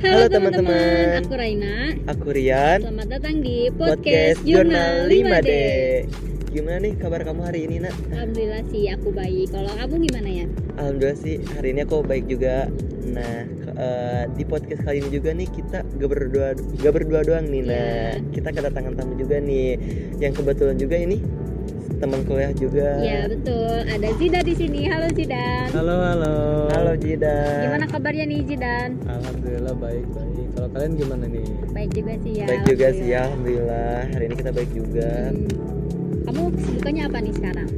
Halo teman-teman. aku Raina. Aku Rian. Selamat datang di podcast, Jurnal 5D. Gimana nih kabar kamu hari ini, Nak? Alhamdulillah sih aku baik. Kalau kamu gimana ya? Alhamdulillah sih hari ini aku baik juga. Nah, eh, di podcast kali ini juga nih kita gak berdua gak berdua doang nih. Nah, Iya. kita kedatangan tamu juga nih yang kebetulan juga ini teman kuliah juga. Ya betul. Ada Zidan di sini. Halo Zidan. Halo halo. Halo Jidan. Gimana kabarnya nih Zidan? Alhamdulillah baik baik. Kalau kalian gimana nih? Baik juga sih ya. Baik juga sih ya, Alhamdulillah. Hari ini kita baik juga. Hmm. Kamu kesibukannya apa nih sekarang?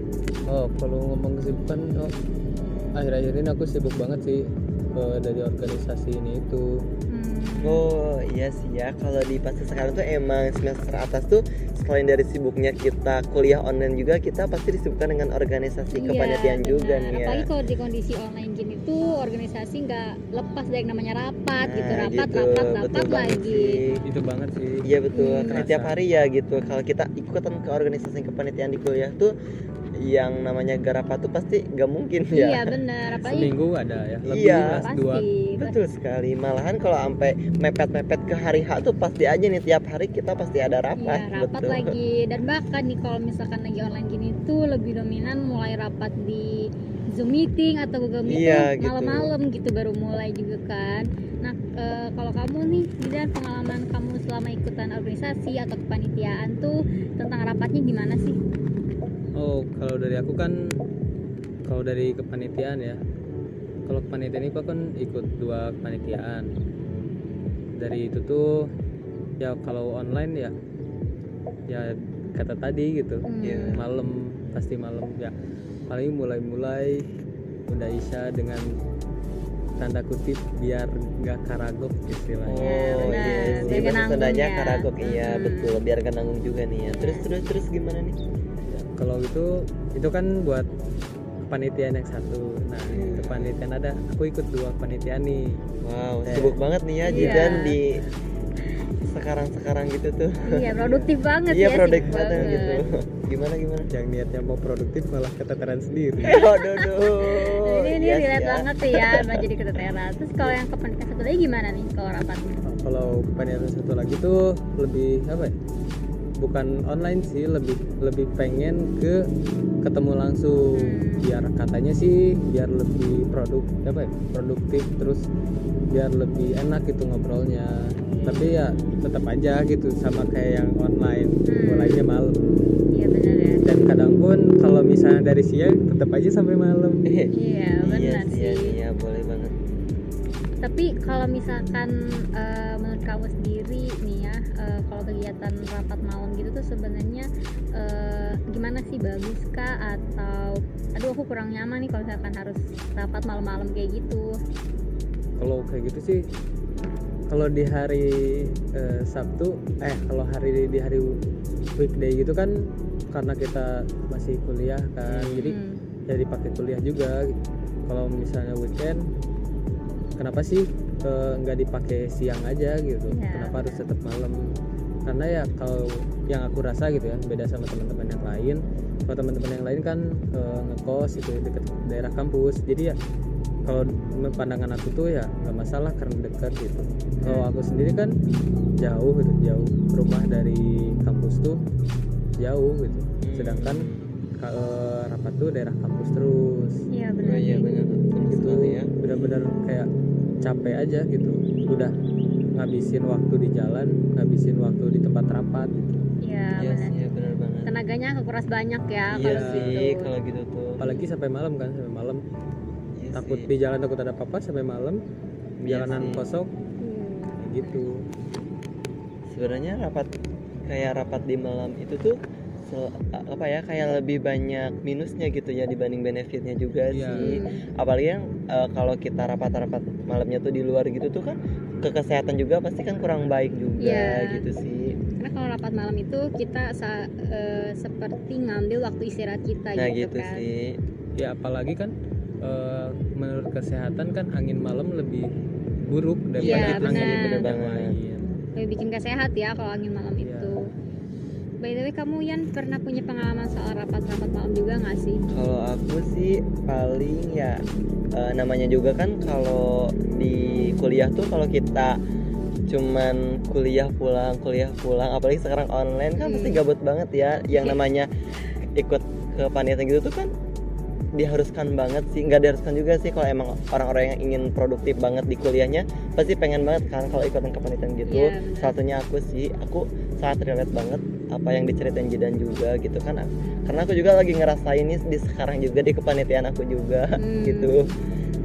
Oh kalau ngomong kesibukan, oh akhir-akhir ini aku sibuk banget sih eh, dari organisasi ini itu. Oh iya sih ya kalau di fase sekarang tuh emang semester atas tuh selain dari sibuknya kita kuliah online juga kita pasti disibukkan dengan organisasi Iya, kepanitiaan juga nih ya. Apalagi kalau di kondisi online gini tuh organisasi nggak lepas dari yang namanya rapat Nah, gitu, rapat, gitu, rapat, betul rapat banget lagi. sih. Itu banget sih. Iya betul, Hmm. karena tiap hari ya gitu. Kalau kita ikutan ke organisasi kepanitiaan di kuliah tuh yang namanya garapat tuh pasti gak mungkin Iya ya. benar, apalagi Seminggu ada ya. Lebih Iya. dua. Pasti. Betul sekali. Malahan kalau sampai mepet-mepet ke hari H tuh pasti aja nih tiap hari kita pasti ada rapat. Iya, rapat betul. lagi dan bahkan nih kalau misalkan lagi online gini tuh lebih dominan mulai rapat di Zoom meeting atau Google Meet Iya, gitu. malam-malam gitu baru mulai juga kan. Nah, eh, kalau kamu nih dan pengalaman kamu selama ikutan organisasi atau kepanitiaan tuh tentang rapatnya gimana sih? Oh kalau dari aku kan, kalau dari kepanitiaan ya. Kalau kepanitiaan itu kan ikut dua kepanitiaan. Dari itu tuh ya kalau online ya, ya kata tadi gitu. Hmm. Iya. malam pasti malam ya paling mulai-mulai udah isya dengan tanda kutip biar nggak karagok istilahnya Oh iya sih, Biar bahasa nggak Sundanya nanggung ya. karagok iya Mm-mm. betul biar gak nanggung juga nih ya. Terus terus terus gimana nih? Ya, kalau itu itu kan buat kepanitiaan yang satu nah Hmm. kepanitiaan ada aku ikut dua kepanitiaan nih Wow, Eh. sibuk banget nih ya Iya. Jidan di sekarang-sekarang gitu tuh. Iya, produktif banget Iya, ya. produk sibuk banget banget. gitu. Gimana gimana? yang niatnya mau produktif malah keteteran sendiri Aduh, aduh. Ini ini Iya sih relate ya. banget sih ya, Mbak jadi keteteran. Terus kalau yang kepanitiaan satu lagi gimana nih kalau rapatnya? kalau kepanitiaan satu lagi tuh lebih apa ya bukan online sih lebih lebih pengen ke ketemu langsung Hmm. biar katanya sih biar lebih produk apa ya produktif terus biar lebih enak gitu ngobrolnya tapi ya tetap aja gitu sama kayak yang online Hmm. mulainya malam Iya benar ya. dan kadang pun kalau misalnya dari siang tetap aja sampai malam Iya Iya benar sih, ya, sih. iya boleh banget. Tapi kalau misalkan eh, menurut kamu sendiri nih ya, eh, kalau kegiatan rapat malam gitu tuh sebenarnya eh, gimana sih bagus kah atau aduh aku kurang nyaman nih kalau misalkan harus rapat malam-malam kayak gitu. kalau kayak gitu sih kalau di hari eh, Sabtu eh kalau hari di hari weekday gitu kan karena kita masih kuliah kan Hmm. jadi ya dipakai kuliah juga kalau misalnya weekend kenapa sih eh, nggak dipakai siang aja gitu. Iya, kenapa harus tetap malam? Karena ya kalau yang aku rasa gitu ya beda sama teman-teman yang lain. Kalau teman-teman yang lain kan eh, ngekos itu deket daerah kampus. Jadi ya kalau pandangan aku tuh ya nggak masalah karena dekat gitu. Kalau aku sendiri kan jauh gitu jauh rumah dari kampus tuh jauh gitu. Sedangkan kalau rapat tuh daerah kampus terus. Iya Oh benar. iya sih. benar gitu ya. benar-benar kayak capek aja gitu udah ngabisin waktu di jalan ngabisin waktu di tempat rapat gitu Iya Iya benar. sih, ya, benar banget. Tenaganya kekuras banyak ya Iya kalau sih gitu. kalau gitu tuh. apalagi sampai malam kan sampai malam Iya takut sih. di jalan takut ada apa-apa sampai malam Iya jalanan sih. kosong Hmm. gitu sebenarnya rapat kayak rapat di malam itu tuh apa ya kayak lebih banyak minusnya gitu ya dibanding benefitnya juga Iya. sih apalagi yang eh, kalau kita rapat-rapat malamnya tuh di luar gitu tuh kan ke kesehatan juga pasti kan kurang baik juga Iya. gitu sih Karena kalau rapat malam itu kita sa- eh, seperti ngambil waktu istirahat kita nah gitu, gitu kan. sih ya apalagi kan eh, menurut kesehatan kan angin malam lebih buruk Iya, daripada angin benar. yang Benar banget. lain Lebih bikin gak sehat ya kalau angin malam Iya. itu. By the way kamu Yan pernah punya pengalaman soal rapat-rapat malam juga nggak sih Kalau aku sih paling ya eh, namanya juga kan kalau di kuliah tuh kalau kita cuman kuliah pulang kuliah pulang apalagi sekarang online kan pasti Hmm. gabut banget ya yang Iya. namanya ikut ke panitia gitu tuh kan diharuskan banget sih nggak diharuskan juga sih kalau emang orang-orang yang ingin produktif banget di kuliahnya pasti pengen banget kan kalau ikutan kepanitiaan gitu Iya, benar. salah satunya aku sih aku sangat relate banget apa yang diceritain Jidan juga gitu kan karena aku juga lagi ngerasain ini di sekarang juga di kepanitiaan aku juga Hmm. gitu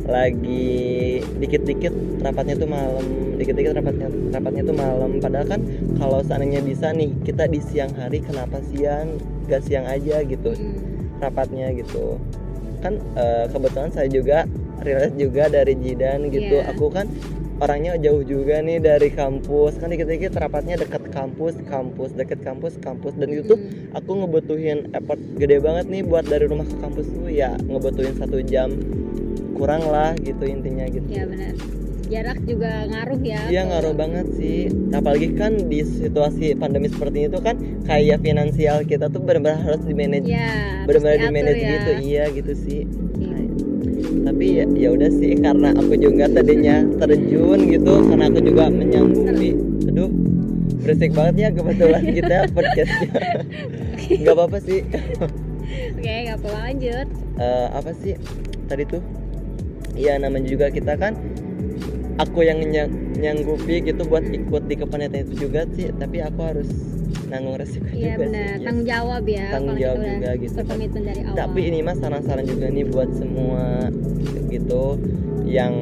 lagi dikit-dikit rapatnya tuh malam dikit-dikit rapatnya rapatnya tuh malam padahal kan kalau seandainya bisa nih kita di siang hari kenapa siang gak siang aja gitu Hmm. rapatnya gitu kan eh, kebetulan saya juga relate juga dari Jidan gitu. Iya. aku kan orangnya jauh juga nih dari kampus. Kan dikit-dikit rapatnya dekat kampus kampus dekat kampus kampus. Dan itu tuh Hmm. aku ngebutuhin effort gede banget nih buat dari rumah ke kampus tuh. Ya ngebutuhin satu jam kurang lah gitu intinya gitu. Ya benar jarak juga ngaruh ya Iya ngaruh banget sih. Apalagi kan di situasi pandemi seperti itu kan kayak finansial kita tuh benar-benar harus di manage ya benar-benar di manage ya. gitu. Iya gitu sih. Iya. tapi ya ya udah sih karena aku juga tadinya terjun gitu karena aku juga menyanggupi aduh berisik banget ya kebetulan kita podcastnya. Nggak apa-apa sih. Oke nggak apa lanjut. Eh, apa sih tadi tuh? Ya namanya juga kita kan aku yang nyang- nyanggupi gitu buat ikut di kepanitiaan itu juga sih tapi aku harus nanggung resiko iya juga benar. Sih tanggung jawab ya Tanggung jawab juga gitu berkomitmen dari awal. Tapi ini mah saran-saran juga nih buat semua gitu yang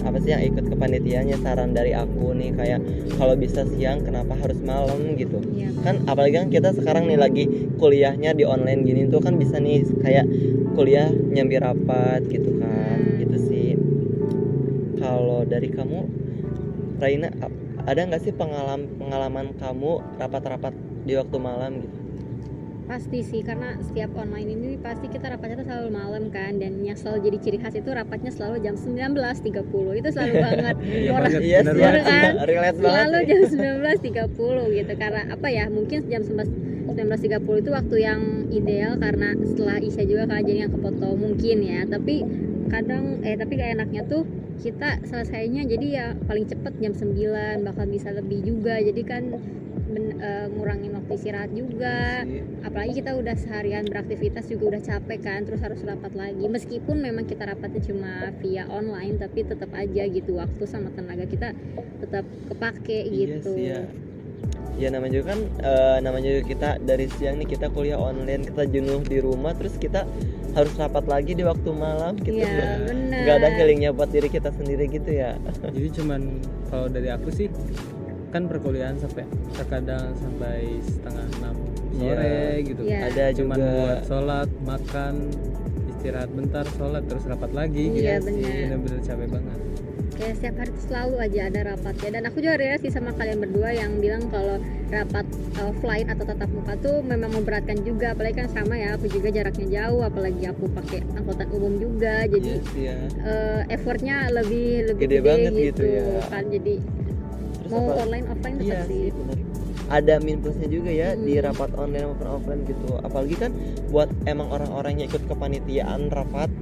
apa sih yang ikut kepanitiaannya saran dari aku nih kayak kalau bisa siang kenapa harus malam gitu. Iya. kan apalagi kan kita sekarang nih lagi kuliahnya di online gini tuh kan bisa nih kayak kuliah nyambi rapat gitu kan kalau dari kamu Raina ada nggak sih pengalaman pengalaman kamu rapat-rapat di waktu malam gitu pasti sih karena setiap online ini pasti kita rapatnya tuh selalu malam kan dan yang selalu jadi ciri khas itu rapatnya selalu jam 19.30 itu selalu banget Iya orang iya bener sih banget. kan? relate selalu jam 19.30 gitu karena apa ya mungkin jam 19 19.30 itu waktu yang ideal karena setelah Isya juga kan jadi yang kepoto mungkin ya tapi kadang eh tapi gak enaknya tuh kita selesainya jadi ya paling cepet jam 9 bakal bisa lebih juga. Jadi kan ben- eh, ngurangin waktu istirahat juga. Iya apalagi kita udah seharian beraktivitas juga udah capek kan terus harus rapat lagi. Meskipun memang kita rapatnya cuma via online tapi tetap aja gitu waktu sama tenaga kita tetap kepake gitu. Iya ya. Ya namanya juga kan eh, namanya juga kita dari siang nih kita kuliah online, kita jenuh di rumah terus kita harus rapat lagi di waktu malam gitu. Iya, bener. Gak ada healingnya buat diri kita sendiri gitu ya. jadi cuman kalau dari aku sih kan perkuliahan sampai terkadang sampai setengah enam sore Iya. gitu Iya. Ada cuman juga buat sholat makan istirahat bentar sholat terus rapat lagi gitu Iya, sih. benar. bener-bener capek banget kayak setiap hari tuh selalu aja ada rapatnya dan aku juga relasi sama kalian berdua yang bilang kalau rapat offline atau tatap muka tuh memang memberatkan juga apalagi kan sama ya aku juga jaraknya jauh apalagi aku pakai angkutan umum juga jadi Iya sih ya. eh, effortnya lebih lebih Gede gede, banget gitu, gitu ya. kan jadi Terus mau apa- online offline tetap sih sih benar. Ada minusnya juga ya di Mm. rapat online maupun offline gitu. Apalagi kan buat emang orang-orang yang ikut kepanitiaan rapat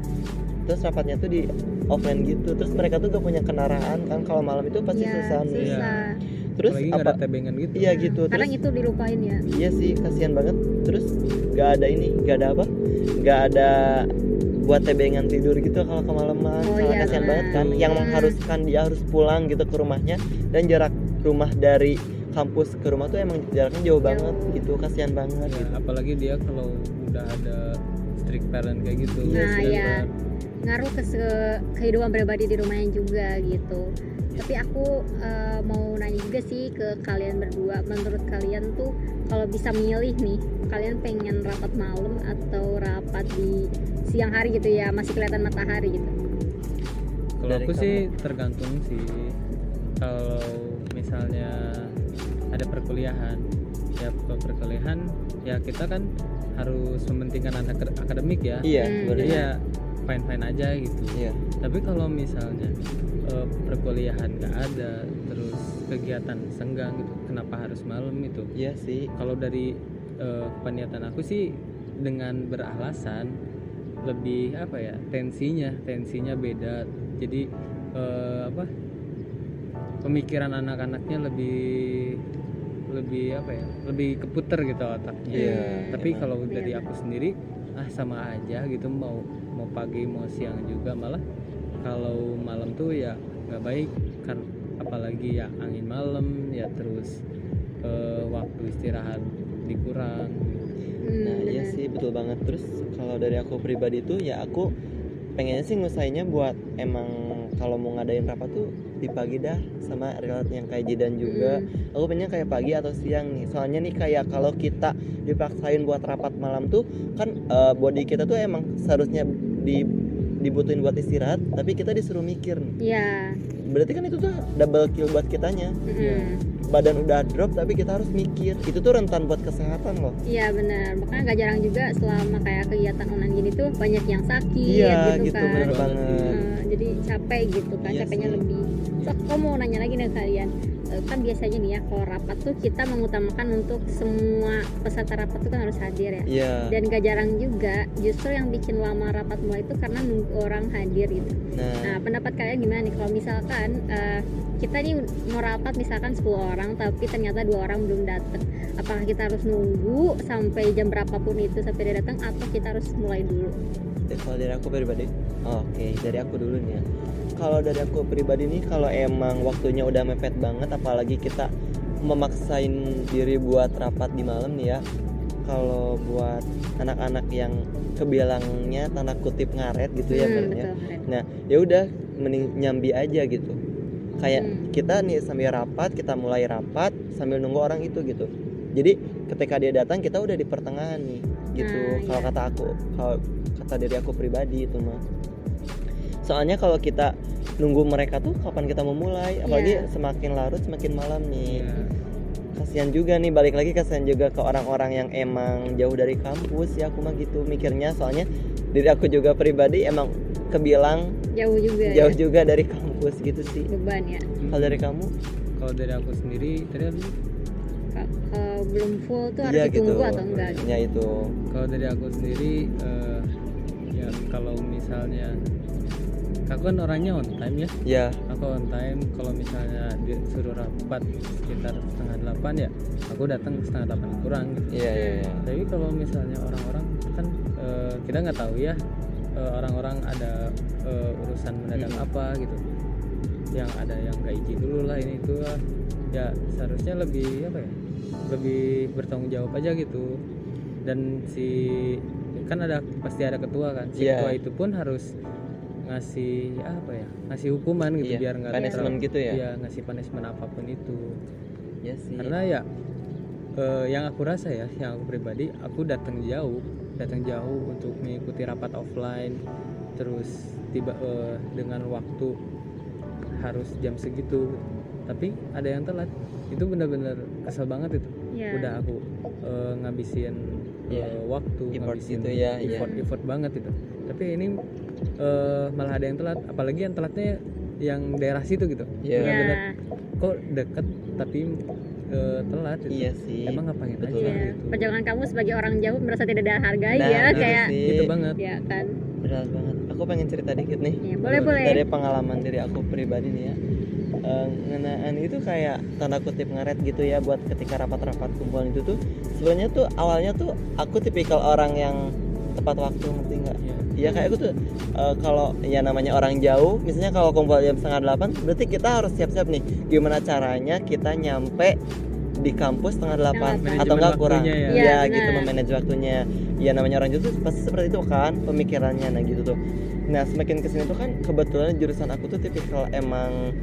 terus rapatnya tuh di offline gitu. Terus mereka tuh gak punya kendaraan kan kalau malam itu pasti Iya, susah nih. susah. terus apalagi apa ada tebengan gitu. Iya gitu. Kadang terus itu dilupain ya. Iya sih kasihan banget. Terus gak ada ini gak ada apa? Gak ada buat tebengan tidur gitu kalau kemalaman. Oh, Salah iya, kasihan benar. banget kan. Yang mengharuskan dia harus pulang gitu ke rumahnya. Dan jarak rumah dari kampus ke rumah tuh emang jaraknya jauh, banget gitu. Kasihan banget Ya, gitu. apalagi dia kalau udah ada strict parent kayak gitu Iya Nah, iya. parent. Ngaruh ke se- kehidupan pribadi di rumahnya juga gitu. Tapi aku eh, mau nanya juga sih ke kalian berdua. Menurut kalian tuh kalau bisa milih nih kalian pengen rapat malam atau rapat di siang hari gitu ya masih kelihatan matahari gitu? Kalau aku kamu. sih tergantung sih. Kalau misalnya ada perkuliahan ya kalau perkuliahan ya kita kan harus mementingkan anak akademik ya. Iya Hmm, jadi ya fine fine aja gitu. Iya. Tapi kalau misalnya eh, perkuliahan nggak ada terus kegiatan senggang gitu kenapa harus malam itu? Iya sih. Kalau dari eh, peniatan aku sih dengan beralasan lebih apa ya tensinya tensinya beda. Jadi eh, apa pemikiran anak-anaknya lebih lebih apa ya lebih keputer gitu otaknya. Iya, tapi emang. kalau dari aku sendiri ah sama aja gitu mau mau pagi mau siang juga malah. Kalau malam tuh ya nggak baik kan apalagi ya angin malam ya terus eh, waktu istirahat dikurang. Hmm, Nah iya sih betul banget. Terus kalau dari aku pribadi tuh ya aku pengennya sih ngusainnya buat emang kalau mau ngadain rapat tuh di pagi dah sama relate yang kayak Jidan juga. Hmm. aku pengen kayak pagi atau siang nih. Soalnya nih kayak kalau kita dipaksain buat rapat malam tuh kan eh, body kita tuh emang seharusnya di dibutuhin buat istirahat tapi kita disuruh mikir nih. Iya. berarti kan itu tuh double kill buat kitanya. Mm-mm. badan udah drop tapi kita harus mikir. Itu tuh rentan buat kesehatan loh. Iya benar, makanya gak jarang juga selama kayak kegiatan online gini tuh banyak yang sakit iya gitu, gitu kan. bener Banget. Jadi capek gitu kan, Iya capeknya lebih. So, aku mau nanya lagi nih kalian, Eh, kan biasanya nih ya kalau rapat tuh kita mengutamakan untuk semua peserta rapat tuh kan harus hadir ya. iya Dan gak jarang juga justru yang bikin lama rapat mulai itu karena nunggu orang hadir gitu. nah Nah, pendapat kalian gimana nih kalau misalkan eh, kita nih mau rapat misalkan 10 orang tapi ternyata dua orang belum datang. Apakah kita harus nunggu sampai jam berapapun itu sampai dia datang atau kita harus mulai dulu? Kalau dari aku pribadi oke dari aku dulu nih ya. Kalau dari aku pribadi nih kalau emang waktunya udah mepet banget apalagi kita memaksain diri buat rapat di malam nih ya. Kalau buat anak-anak yang kebilangnya tanda kutip ngaret gitu ya Hmm, benernya betul, nah ya udah mending nyambi aja gitu. Kayak Hmm. kita nih sambil rapat kita mulai rapat sambil nunggu orang itu gitu jadi ketika dia datang kita udah di pertengahan nih gitu Nah, kalau iya. kata aku kalau kata diri aku pribadi itu mah soalnya kalau kita nunggu mereka tuh kapan kita mau mulai apalagi Iya. semakin larut semakin malam nih Iya. kasihan juga nih balik lagi kasihan juga ke orang-orang yang emang jauh dari kampus ya aku mah gitu mikirnya soalnya diri aku juga pribadi emang kebilang Jauh juga jauh ya juga dari kampus gitu sih beban ya. kalau dari kamu kalau dari aku sendiri tadi apa? Belum full tuh harus iya ditunggu gitu atau enggak? gitu? ya itu kalau dari aku sendiri eh, ya kalau misalnya aku kan orangnya on time ya ya aku on time kalau misalnya disuruh rapat sekitar setengah delapan ya aku datang setengah delapan kurang gitu iya iya iya. tapi kalau misalnya orang-orang kan eh, kita nggak tahu ya eh, orang-orang ada eh, urusan mendadak Mm. apa gitu yang ada yang nggak izin dulu lah ini itu ya seharusnya lebih apa ya lebih bertanggung jawab aja gitu. Dan si kan ada pasti ada ketua kan si Iya. ketua itu pun harus ngasih apa ya ngasih hukuman gitu Iya, biar nggak punishment terlalu- gitu ya? iya ngasih punishment apa pun itu. Iya sih. Karena ya eh, yang aku rasa ya yang aku pribadi aku datang jauh datang jauh untuk mengikuti rapat offline. Terus tiba eh, dengan waktu harus jam segitu tapi ada yang telat itu benar-benar kesel banget itu Iya. udah aku eh, ngabisin eh, Iya. waktu Effort ngabisin gitu ya, iya. effort effort banget itu tapi ini eh, malah ada yang telat apalagi yang telatnya yang daerah situ gitu Iya. Benar-benar Ya, kok deket tapi eh, telat gitu. iya sih emang ngapain Betul. aja ya. gitu perjalanan kamu sebagai orang jauh merasa tidak ada hargai Nah, ya kayak sih. gitu banget ya kan berat banget aku pengen cerita dikit nih ya, boleh boleh dari pengalaman diri aku pribadi nih ya Eh, ngenaan itu kayak tanda kutip ngaret gitu ya buat ketika rapat-rapat kumpulan itu tuh. Sebenarnya tuh awalnya tuh aku tipikal orang yang tepat waktu ngerti nggak? Iya. Iya kayak aku tuh eh, kalau ya namanya orang jauh misalnya kalau kumpul jam setengah delapan berarti kita harus siap-siap nih gimana caranya kita nyampe di kampus setengah delapan atau enggak kurang. ya. ya, Iya, gitu memanage waktunya. Ya namanya orang jauh tuh pasti seperti itu kan pemikirannya nah gitu tuh. Nah semakin ke sini tuh kan kebetulan jurusan aku tuh tipikal emang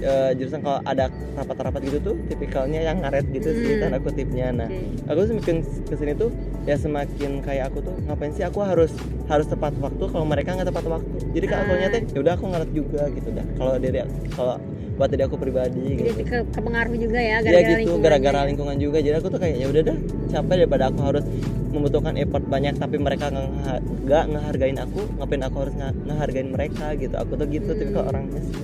eh, jurusan kalau ada rapat-rapat gitu tuh tipikalnya yang ngaret gitu sih Hmm. tanda kutipnya nah Oke. aku semakin ke sini tuh ya semakin kayak aku tuh ngapain sih aku harus harus tepat waktu kalau mereka nggak tepat waktu jadi kalau aku Ah. nyata ya udah aku ngaret juga gitu dah kalau dari kalau buat dari aku pribadi jadi gitu ke, kepengaruh juga ya ya gara-gara gitu gara-gara ya. lingkungan juga jadi aku tuh kayak ya udah dah capek daripada aku harus membutuhkan effort banyak tapi mereka nggak ngeha- nggak ngehargain aku ngapain aku harus nge- ngehargain mereka gitu aku tuh gitu Hmm. tipikal orangnya sih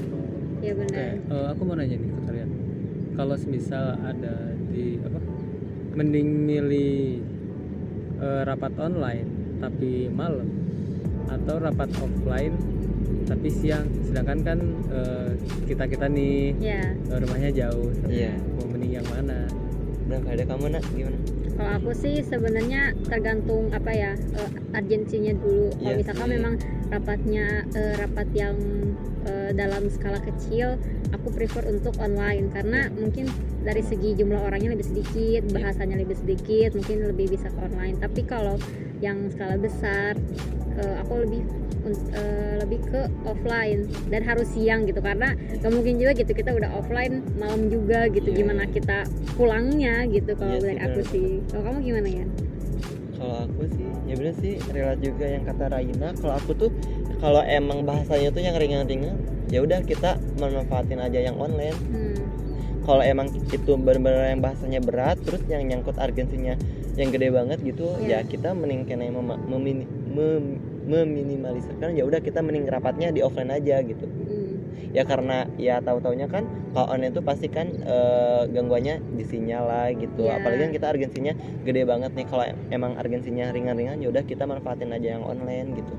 ya benar. Oke, eh, aku mau nanya nih ke kalian. Kalau semisal ada di apa mending milih eh, rapat online tapi malam atau rapat offline tapi siang? Sedangkan kan kita kita nih ya eh, rumahnya jauh. Iya. mau mending yang mana? Kalau ada kamu nak. Gimana? kalau aku sih sebenarnya tergantung apa ya eh, urgensinya dulu. Kalau Iya. misalkan sih. memang rapatnya eh, rapat yang eh, dalam skala kecil aku prefer untuk online. Karena mungkin dari segi jumlah orangnya lebih sedikit bahasanya lebih sedikit mungkin lebih bisa ke online. Tapi kalau yang skala besar eh, aku lebih eh, lebih ke offline. Dan harus siang gitu karena nggak mungkin juga gitu kita udah offline malam juga gitu. Iya, gimana kita pulangnya gitu kalau sih, dari aku sih. Kalau kamu gimana ya Kalau aku sih, ya bener sih, relate juga yang kata Raina. Kalau aku tuh, kalau emang bahasanya tuh yang ringan-ringan, ya udah kita memanfaatin aja yang online. hmm. Kalau emang itu benar-benar yang bahasanya berat, terus yang nyangkut urgensinya yang gede banget gitu, Iya. ya kita mending kena mema- memini- mem- meminimalisirkan. Ya udah kita mending rapatnya di offline aja gitu. Hmm. ya karena ya tahu taunya kan kalau online tuh pasti kan eh, gangguannya di sinyal lah gitu Iya. apalagi kan kita urgensinya gede banget nih kalau emang urgensinya ringan-ringan ya udah kita manfaatin aja yang online gitu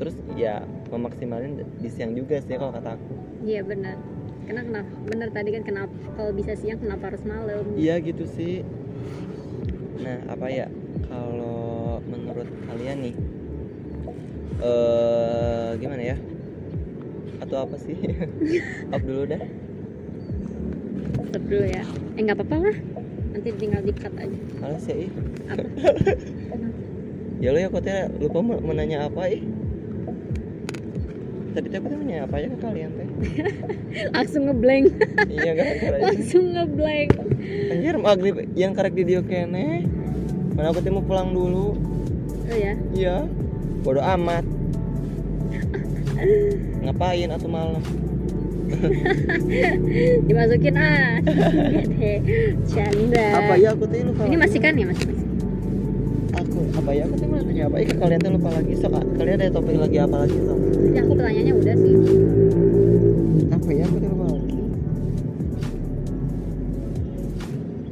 terus ya memaksimalin di siang juga sih kalau kata aku. Iya benar. Karena kenapa? Benar tadi kan kenapa? Kalau bisa siang kenapa harus malam? Iya gitu sih. Nah apa ya? Kalau menurut kalian nih eh gimana ya? Atau apa sih? Up dulu dah. Stop dulu ya. Eh nggak apa-apa lah. Nanti tinggal di cut aja. Males ya ih. Apa? Ya lo ya kok teh lupa mau mau nanya apa ih tadi teh nanya apa ya kalian teh. Langsung ngeblank. Iya gak aja langsung ngeblank. Anjir maghrib yang karek di dia kene. Mana aku mau pulang dulu. Oh ya iya. Bodoh amat. Ngapain atau malam? Dimasukin ah. Canda. Apa ya aku lupa. Ini masih kan ya masih apa ya? Aku teh mau nanya apa? Ya ke kalian teh lupa lagi ah, kalian ada topik lagi apa lagi sok? Jadi aku pertanyaannya udah sih. Apa ya? Aku teh lupa lagi.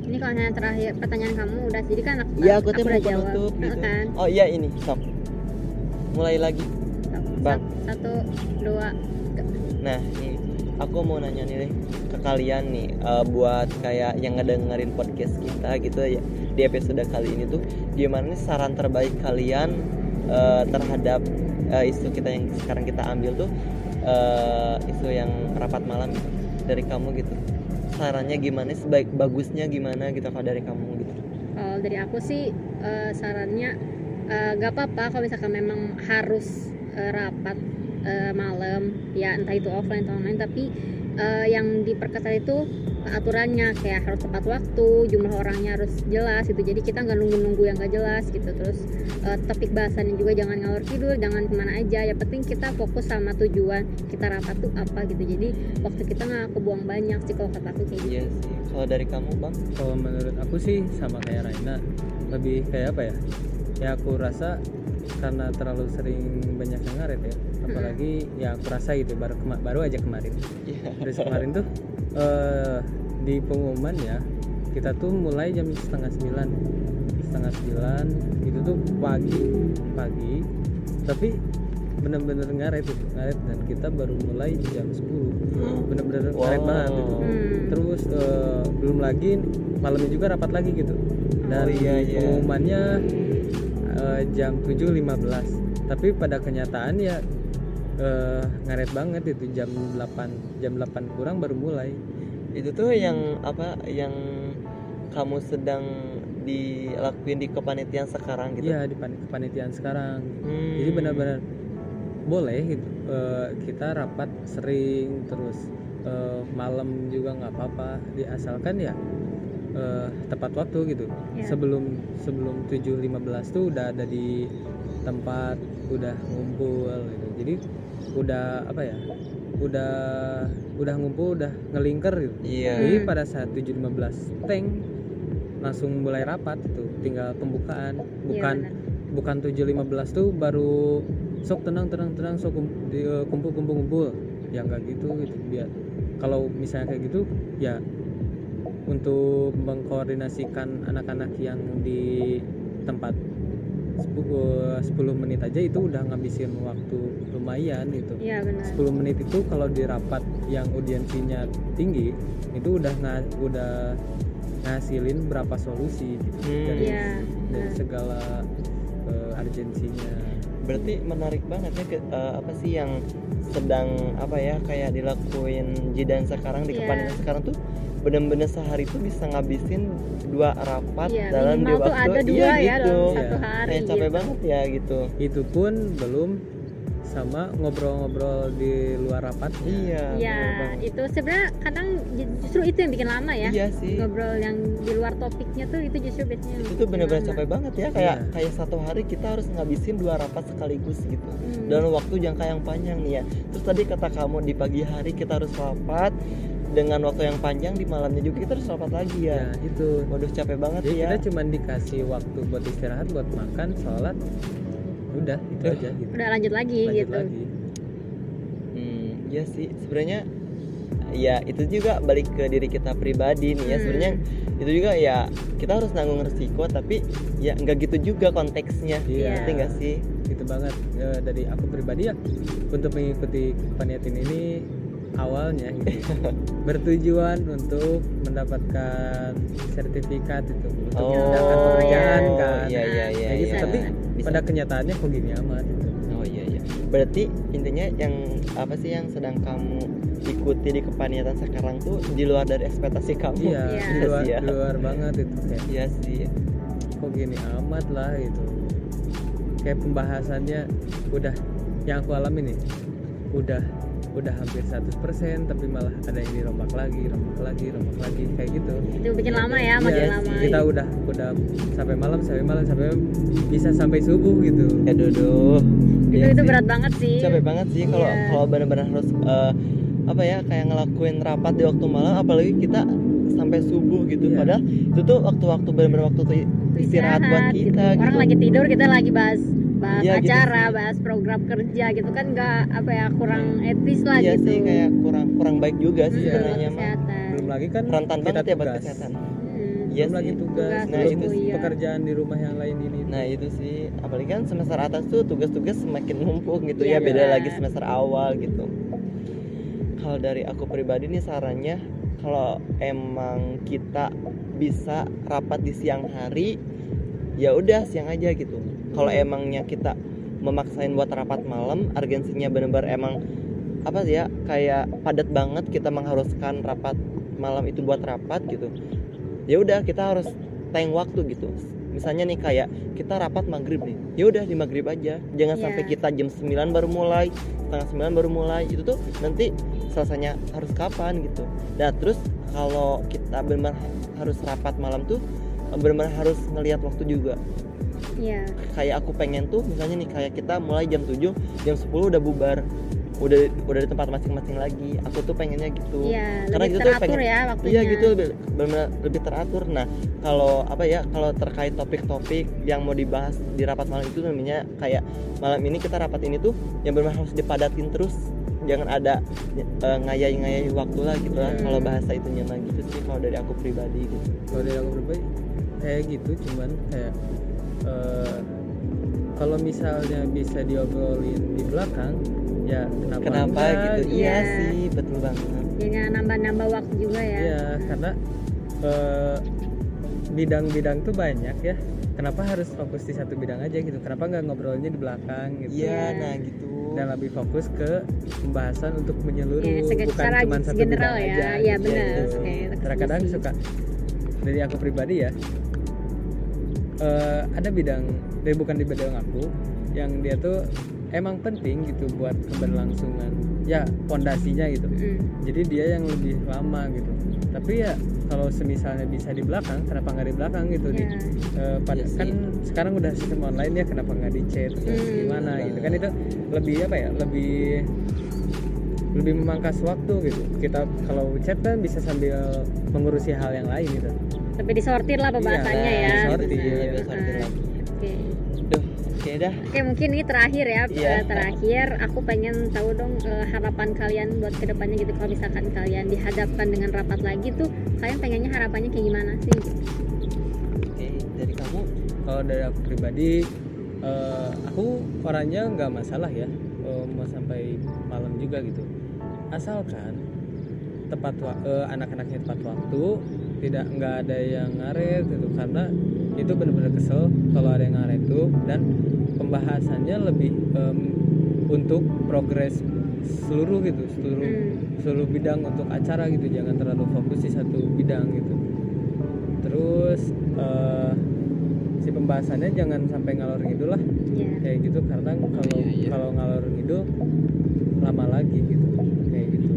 Ini kalau yang terakhir pertanyaan kamu udah jadi kan aku, iya aku teh udah mau jawab. penutup gitu kan? Oh iya ini. Sok. Mulai lagi. Bang. Sat- satu dua Nah, nih aku mau nanya nih ke kalian nih eh, buat kayak yang ngedengerin podcast kita gitu ya di episode kali ini tuh gimana nih saran terbaik kalian eh, terhadap eh, isu kita yang sekarang kita ambil tuh eh, isu yang rapat malam gitu, dari kamu gitu. Sarannya gimana sih baik bagusnya gimana gitu kalau dari kamu gitu. Kalau dari aku sih eh, sarannya eh, gak apa-apa kalau misalkan memang harus eh, rapat eh, malam ya entah itu offline atau online tapi eh, yang diperketat itu aturannya kayak harus tepat waktu jumlah orangnya harus jelas gitu. Jadi kita nggak nunggu-nunggu yang gak jelas gitu. Terus eh, topik bahasannya juga jangan ngalor tidur jangan ke mana aja. Yang penting kita fokus sama tujuan kita rapat tuh apa gitu. Jadi waktu kita nggak kebuang banyak sih kalau kata aku kayak gitu. Iya sih. Kalau dari kamu, Bang? kalau menurut aku sih sama kayak Raina lebih kayak apa ya? Ya aku rasa karena terlalu sering banyak yang ngaret ya. Apalagi ya aku rasa gitu baru kema- baru aja kemarin. Iya. dari kemarin tuh eh, di pengumuman ya kita tuh mulai jam setengah sembilan. Setengah sembilan itu tuh pagi pagi. Tapi bener-bener ngaret itu ngaret dan kita baru mulai jam 10 bener-bener ngaret Wow. banget gitu. Hmm. terus eh, belum lagi malamnya juga rapat lagi gitu. Dan Oh, iya, iya. pengumumannya eh, jam 7.15 tapi pada kenyataan ya eh, ngaret banget itu jam 8 jam 8 kurang baru mulai. Itu tuh yang apa yang kamu sedang dilakuin di kepanitiaan sekarang gitu? Iya di pan- kepanitiaan sekarang. Hmm. jadi benar-benar boleh gitu eh, kita rapat sering terus eh, malam juga nggak apa-apa. Diasalkan ya eh, tepat waktu gitu. Ya. sebelum sebelum 7.15 tuh udah ada di tempat udah ngumpul gitu. Jadi udah apa ya udah udah ngumpul udah ngelingker gitu. Iya. Jadi pada saat 7.15 tank langsung mulai rapat itu tinggal pembukaan. Bukan Iya, bukan 7.15 tuh baru sok tenang tenang tenang sok kum- di- eh, kumpul kumpul kumpul. Ya nggak gitu gitu. Biar kalau misalnya kayak gitu ya untuk mengkoordinasikan anak-anak yang di tempat 10, 10 menit aja itu udah ngabisin waktu lumayan gitu iya benar 10 menit itu kalau di rapat yang audiensinya tinggi itu udah nga, udah ngasilin berapa solusi gitu Hmm. dari, Iya, dari segala eh, urgensinya berarti menarik banget ya ke- eh, apa sih yang sedang apa ya kayak dilakuin Jidan sekarang di Iya. Kepanjen sekarang tuh bener-bener sehari tuh bisa ngabisin dua rapat Iya, dalam di waktu ada dua iya ya gitu dalam Iya. satu hari kayak capek gitu. banget ya gitu itu pun belum sama ngobrol-ngobrol di luar rapat iya Iya, itu sebenarnya kadang ju- justru itu yang bikin lama ya. iya sih Ngobrol yang di luar topiknya tuh itu justru biasanya itu tuh bener-bener capek banget ya kayak Iya. kayak satu hari kita harus ngabisin dua rapat sekaligus gitu Hmm. dalam waktu jangka yang panjang nih ya terus tadi kata kamu di pagi hari kita harus rapat dengan waktu yang panjang di malamnya juga kita harus rapat lagi ya, ya itu. Waduh capek banget jadi ya. kita cuma dikasih waktu buat istirahat buat makan sholat udah itu Udah. aja gitu. Udah lanjut lagi lanjut gitu. lagi. Hmm ya sih. Sebenarnya ya itu juga balik ke diri kita pribadi nih ya. Hmm. sebenarnya itu juga ya kita harus nanggung resiko tapi ya nggak gitu juga konteksnya. Iya. ngerti nggak sih? Gitu banget. Eh, dari aku pribadi ya untuk mengikuti paniatin ini awalnya gitu, bertujuan untuk mendapatkan sertifikat itu untuk Oh, memudahkan pekerjaan kan iya iya iya gitu iya. tapi Bisa. pada kenyataannya kok gini amat gitu. Oh iya iya. Berarti intinya yang apa sih yang sedang kamu ikuti di kepaniatan sekarang tuh di luar dari ekspektasi kamu? iya Iya. di luar Iya. di luar banget itu kayak Iya sih. kok gini amat lah gitu kayak pembahasannya udah yang aku alami nih udah udah hampir 100% tapi malah ada yang dirombak lagi rombak lagi rombak lagi kayak gitu Itu bikin lama ya, makin Iya, lama. kita udah udah sampai malam sampai malam sampai bisa sampai subuh gitu Ya duduh. itu Iya itu sih. berat banget sih. Capek banget sih kalau Iya. kalau benar-benar harus eh, apa ya kayak ngelakuin rapat di waktu malam apalagi kita sampai subuh gitu. Iya. Padahal itu tuh waktu-waktu benar-benar waktu tuh istirahat buat gitu. kita Orang gitu. lagi tidur kita lagi bahas bahas Iya, gitu acara, sih. bahas program kerja gitu kan nggak apa ya kurang etis lah Iya gitu. sih kayak kurang kurang baik juga sih Hmm, sebenarnya belum lagi kan Rentan kita banget ya buat tugas. kesehatan. Hmm. Iya belum lagi sih. tugas, Tugas, Nah, itu sih. pekerjaan di rumah yang lain ini Nah itu sih, apalagi kan semester atas tuh tugas-tugas semakin numpuk gitu Iya, ya, beda benar. lagi semester awal gitu. Kalau dari aku pribadi nih sarannya, kalau emang kita bisa rapat di siang hari, ya udah siang aja gitu. Kalau emangnya kita memaksain buat rapat malam, urgensinya bener-bener emang apa sih ya, kayak padat banget kita mengharuskan rapat malam itu buat rapat gitu. Ya udah kita harus tayang waktu gitu. Misalnya nih kayak kita rapat maghrib nih ya udah di maghrib aja. Jangan Iya. sampai kita jam 9 baru mulai setengah 9 baru mulai. Itu tuh nanti selesainya harus kapan gitu. Nah terus kalau kita benar harus rapat malam tuh benar harus ngelihat waktu juga Iya. kayak aku pengen tuh misalnya nih kayak kita mulai jam 7 jam 10 udah bubar udah udah di tempat masing-masing lagi aku tuh pengennya gitu Iya, Karena lebih gitu tuh teratur pengen- ya waktunya. Iya gitu lebih benar lebih teratur. Nah kalau apa ya kalau terkait topik-topik yang mau dibahas di rapat malam itu namanya kayak malam ini kita rapat ini tuh yang benar harus dipadatin terus. Jangan ada eh, ngayai-ngayai waktu lah gitu lah Hmm. kalau bahasa itunya mah gitu sih kalau dari aku pribadi gitu. kalau dari aku pribadi kayak gitu cuman kayak eh, kalau misalnya bisa diobrolin di belakang ya kenapa Kenapa enggak gitu? Iya Iya. sih betul banget. Jangan nambah-nambah waktu juga ya. Iya, karena eh, bidang-bidang tuh banyak ya kenapa harus fokus di satu bidang aja gitu kenapa nggak ngobrolnya di belakang gitu Iya Iya. nah gitu. dan lebih fokus ke pembahasan untuk menyeluruh Iya, sege- bukan secara cuma satu general bidang ya. aja Iya, gitu. benar. Iya, Oke, terkadang setuju sih. suka dari aku pribadi ya eh, ada bidang dari bukan di bidang aku yang dia tuh emang penting gitu buat keberlangsungan ya pondasinya gitu. Mm. jadi dia yang lebih lama gitu. Tapi ya kalau semisalnya bisa di belakang kenapa nggak di belakang gitu? Di Iya. eh, pada Iya sih. kan sekarang udah sistem online ya kenapa nggak di chat terus Hmm, gimana betul gitu. Kan itu lebih apa ya lebih lebih memangkas waktu gitu. Kita kalau chat kan bisa sambil mengurusi hal yang lain gitu Tapi disortir lah pembahasannya Iya, ya. disortir, Benar. iya, disortir Ah, lagi. Oke. Duh, oke dah Oke mungkin ini terakhir ya eh, terakhir aku pengen tahu dong eh, harapan kalian buat ke depannya gitu kalau misalkan kalian dihadapkan dengan rapat lagi tuh kalian pengennya harapannya kayak gimana sih? oke dari kamu kalau dari aku pribadi eh, aku orangnya nggak masalah ya eh, mau sampai malam juga gitu asalkan tepat wa- eh, anak-anaknya tepat waktu tidak nggak ada yang ngaret gitu karena itu benar-benar kesel kalau ada yang ngaret itu dan pembahasannya lebih em, untuk progres seluruh gitu seluruh Hmm. seluruh bidang untuk acara gitu jangan terlalu fokus di satu bidang gitu terus eh, si pembahasannya jangan sampai ngalor ngidul lah Ya. kayak gitu karena kalau Iya, iya. kalau ngalor ngidul lama lagi gitu kayak gitu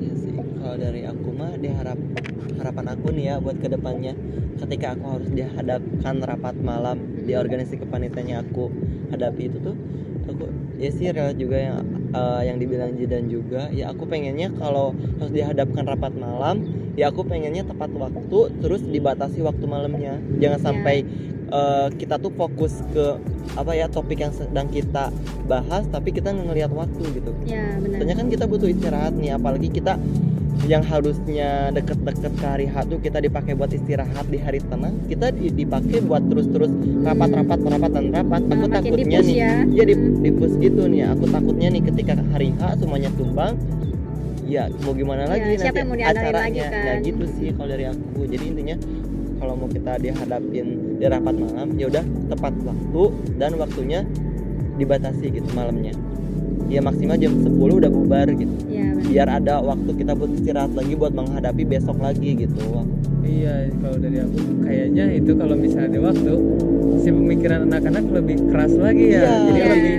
ya sih kalau dari aku mah diharap harapan aku nih ya buat ke depannya ketika aku harus dihadapkan rapat malam di organisasi kepanitiaannya aku hadapi itu tuh aku ya sih relate juga yang eh, yang dibilang Jidan juga ya aku pengennya kalau harus dihadapkan rapat malam ya aku pengennya tepat waktu terus dibatasi waktu malamnya jangan Ya. sampai eh, kita tuh fokus ke apa ya topik yang sedang kita bahas tapi kita ngelihat waktu gitu Ya benar. Soalnya kan kita butuh istirahat nih, apalagi kita yang harusnya deket-deket ke hari H tuh kita dipakai buat istirahat di hari tenang, kita di- dipakai buat terus-terus rapat-rapat, rapat dan rapat. Aku makin takutnya nih, ya. iya di, di push gitu nih. Aku takutnya nih ketika hari H semuanya tumbang, ya mau gimana Ya, lagi siapa nanti yang mau acaranya. lagi kan? Nah gitu sih kalau dari aku. Jadi intinya kalau mau kita dihadapin di rapat malam, ya udah tepat waktu dan waktunya dibatasi gitu malamnya. Ya maksimal jam 10 udah bubar gitu. Ya biar ada waktu kita buat istirahat lagi buat menghadapi besok lagi gitu. Iya kalau dari aku kayaknya itu kalau misalnya ada waktu si pemikiran anak-anak lebih keras lagi ya. Iya, jadi Iya. lebih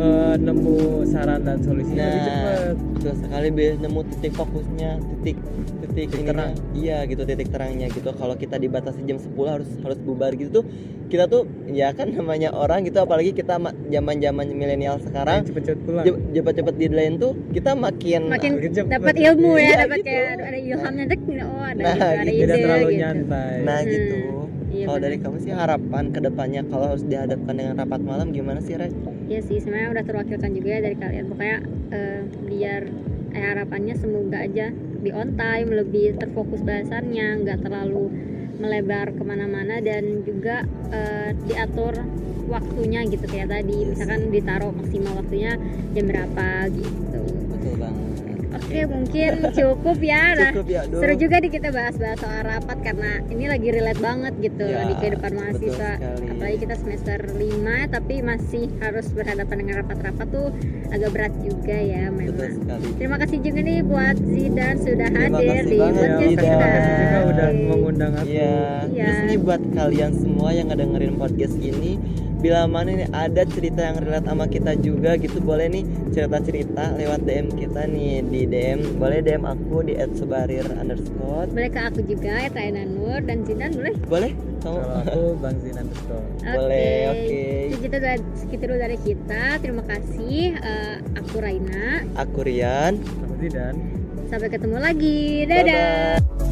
gitu. eh, nemu saran dan solusinya lebih Nah, cepat betul sekali biar nemu titik fokusnya titik titik, Titik terang. iya gitu titik terangnya gitu kalau kita dibatasi jam 10 harus harus bubar gitu tuh kita tuh ya kan namanya orang gitu apalagi kita zaman zaman milenial sekarang cepet-cepet pulang cepet-cepet deadline tuh kita makin Makin dapat ilmu ya, Iya, dapat gitu. kayak ada ilhamnya dek, oh ada, Nah, ada gitu. ide tidak terlalu gitu. nyantai nah Hmm, gitu iya kalau dari kamu sih harapan ke depannya kalau harus dihadapkan dengan rapat malam gimana sih Ray? Iya sih, sebenarnya udah terwakilkan juga ya dari kalian. Pokoknya eh, biar eh, harapannya semoga aja di on time, lebih terfokus bahasannya, nggak terlalu melebar ke mana-mana dan juga eh, diatur waktunya gitu kayak tadi. Misalkan ditaruh maksimal waktunya jam berapa gitu. betul banget Oke, mungkin cukup ya. Nah, cukup ya seru juga nih kita bahas-bahas soal rapat karena ini lagi relate banget gitu Ya, di kehidupan mahasiswa apalagi kita semester 5 tapi masih harus berhadapan dengan rapat-rapat tuh agak berat juga ya betul memang sekali terima kasih juga nih buat Zidan sudah Terima hadir kasih di banget, ya, podcast Zidan. terima kita kasih juga udah mengundang aku Iya. Iya. Terus nih buat kalian semua yang ngedengerin podcast ini, bila mana nih ada cerita yang relate sama kita juga gitu, boleh nih cerita-cerita lewat DM kita nih di DM, boleh DM aku di @sebarir underscore, boleh ke aku juga ya Nur dan Zidan boleh boleh? Kamu? kalau aku Bang Zin underscore Boleh, oke. Itu kita segitu dulu dari kita. Terima kasih. Eh, aku Raina. Aku Rian. aku Zidan Sampai ketemu lagi. Dadah. Bye-bye.